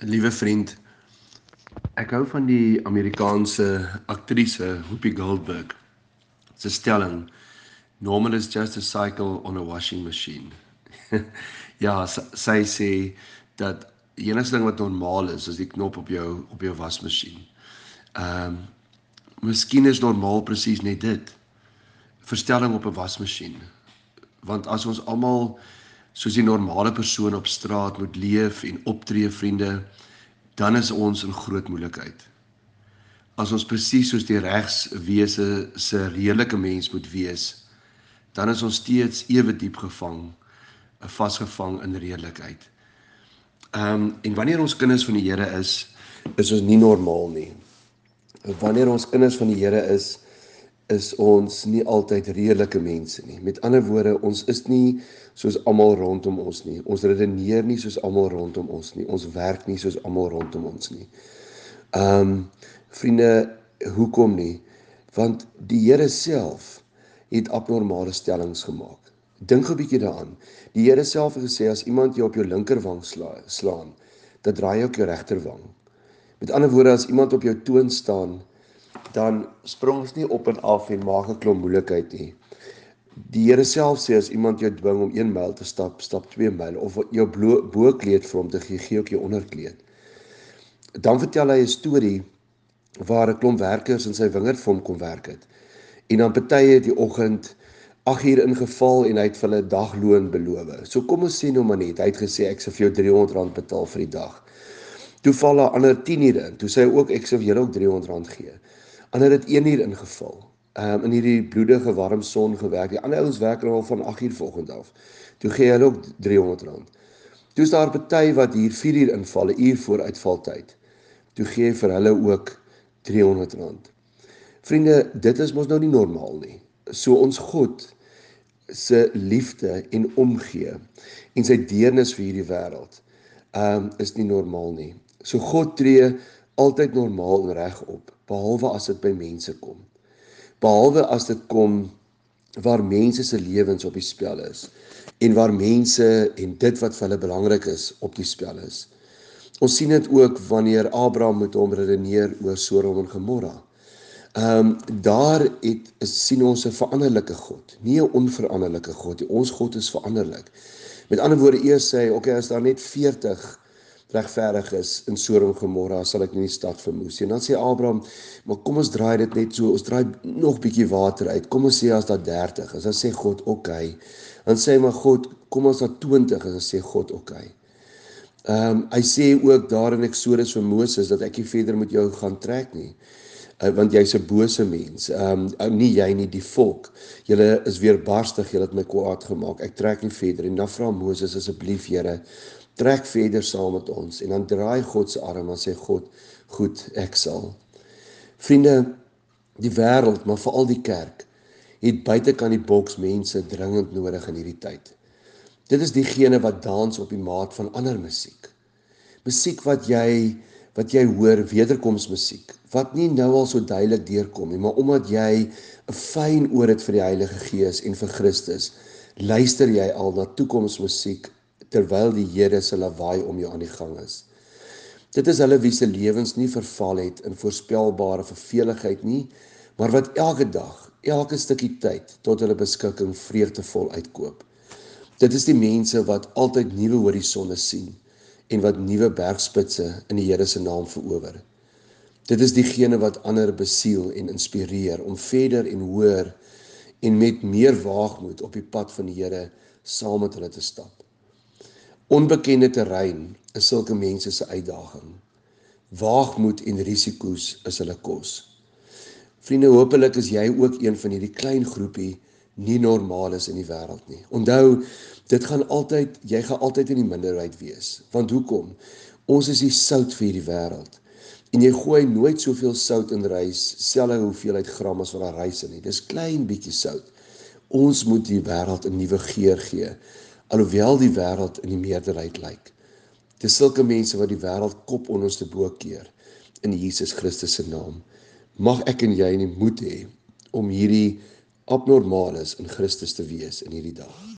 Liewe vriend, ek hou van die Amerikaanse aktrise Whoopi Goldberg se stelling normal is just a cycle on a washing machine. ja, sy sê dat die enigste ding wat normaal is is die knop op jou op jou wasmasjien. Ehm um, miskien is normaal presies net dit. Verstelling op 'n wasmasjien. Want as ons almal soos die normale persoon op straat moet leef en optree vriende, dan is ons in groot moeilikheid. As ons presies soos die regswese se redelike mens moet wees, dan is ons steeds ewe diep gevang, vasgevang in redelikheid. Ehm um, en wanneer ons kinders van die Here is, is ons nie normaal nie. Wanneer ons kinders van die Here is, is ons nie altyd redelike mense nie. Met ander woorde, ons is nie soos almal rondom ons nie. Ons redeneer nie soos almal rondom ons nie. Ons werk nie soos almal rondom ons nie. Ehm um, vriende, hoekom nie? Want die Here self het abnormale stellings gemaak. Dink 'n bietjie daaraan. Die Here self het gesê as iemand jou op jou linkerwang sla, slaan, dan draai jy ook jou regterwang. Met ander woorde, as iemand op jou toon staan, dan spring ons nie op en af en maak 'n klomp moeilikheid nie. Die Here self sê as iemand jou dwing om 1 myl te stap, stap 2 myl of jou bokleed vir hom te gee, gee ook jou onderkleed. Dan vertel hy 'n storie waar 'n klomp werkers in sy wingerd vir hom kom werk het. En dan partye het die oggend 8 uur ingeval en hy het vir hulle dagloon beloof. So kom ons sê nou maar net, hy het gesê ek sal vir jou R300 betaal vir die dag. Toe val daar ander 10 ure in. Toe sê hy ook ek sal vir julle ook R300 gee. Ander het 1 uur ingeval. Ehm um, in hierdie bloedige warm son gewerk. Die ander ouens werk al van 8 uur vanoggend af. Toe gee hulle ook R300. Toe is daar party wat hier 4 uur inval, 'n uur voor uitvaltyd. Toe gee vir hulle ook R300. Vriende, dit is mos nou nie normaal nie. So ons God se liefde en omgee en sy deernis vir hierdie wêreld ehm um, is nie normaal nie. So God tree altyd normaal en reg op behalwe as dit by mense kom. Behalwe as dit kom waar mense se lewens op die spel is en waar mense en dit wat vir hulle belangrik is op die spel is. Ons sien dit ook wanneer Abraham met hom redeneer oor Sodom en Gomorra. Ehm um, daar het sien ons 'n veranderlike God, nie 'n onveranderlike God. Ons God is veranderlik. Met ander woorde, eers sê hy, okay, as daar net 40 regverdig is in Sodom Gomorra sal ek nie die stad vermoes nie. En dan sê Abraham, maar kom ons draai dit net so, ons draai nog bietjie water uit. Kom ons sê as daar 30 is, dan sê God, "Oké." Okay. Dan sê hy maar God, "Kom ons daar 20 is," dan sê God, "Oké." Okay. Ehm um, hy sê ook daar in Eksodus vir Moses dat ek nie verder met jou gaan trek nie. Uh, want jy's 'n bose mens. Ehm um, nie jy nie die volk. Julle is weer barstig, julle het my kwaad gemaak. Ek trek nie verder nie. Dan vra Moses asseblief Here, trek verder saam met ons en dan draai God se arm en sê God, goed, ek sal. Vriende, die wêreld, maar veral die kerk, het buitekant die boks mense dringend nodig in hierdie tyd. Dit is diegene wat dans op die maat van ander musiek. Musiek wat jy wat jy hoor wederkomsmusiek wat nie nou al so duidelik deurkom nie maar omdat jy 'n fyn oor het vir die Heilige Gees en vir Christus luister jy al na toekomsmusiek terwyl die Here se lawaai om jou aan die gang is. Dit is hulle wie se lewens nie verval het in voorspelbare verveligheid nie, maar wat elke dag, elke stukkie tyd tot hulle beskikking vreugdevol uitkoop. Dit is die mense wat altyd nuwe horisonne sien en wat nuwe bergspitse in die Here se naam verower. Dit is diegene wat ander besiel en inspireer om verder en hoër en met meer waagmoed op die pad van die Here saam met hulle te stap. Onbekende terrein is sulke mense se uitdaging. Waagmoed en risiko's is hulle kos. Vriende, hopelik is jy ook een van hierdie klein groepie nie normaal is in die wêreld nie. Onthou, dit gaan altyd, jy gaan altyd in die minderheid wees. Want hoekom? Ons is die sout vir hierdie wêreld. En jy gooi nooit soveel sout in rys, selfe hoeveelheid gram as wat daar rys in nie. Dis klein bietjie sout. Ons moet die wêreld 'n nuwe geur gee alhoewel die wêreld in die meerderheid lyk. Dis sulke mense wat die wêreld kop onder ons te bo keer in Jesus Christus se naam. Mag ek en jy nie moed hê om hierdie abnormales in Christus te wees in hierdie dag.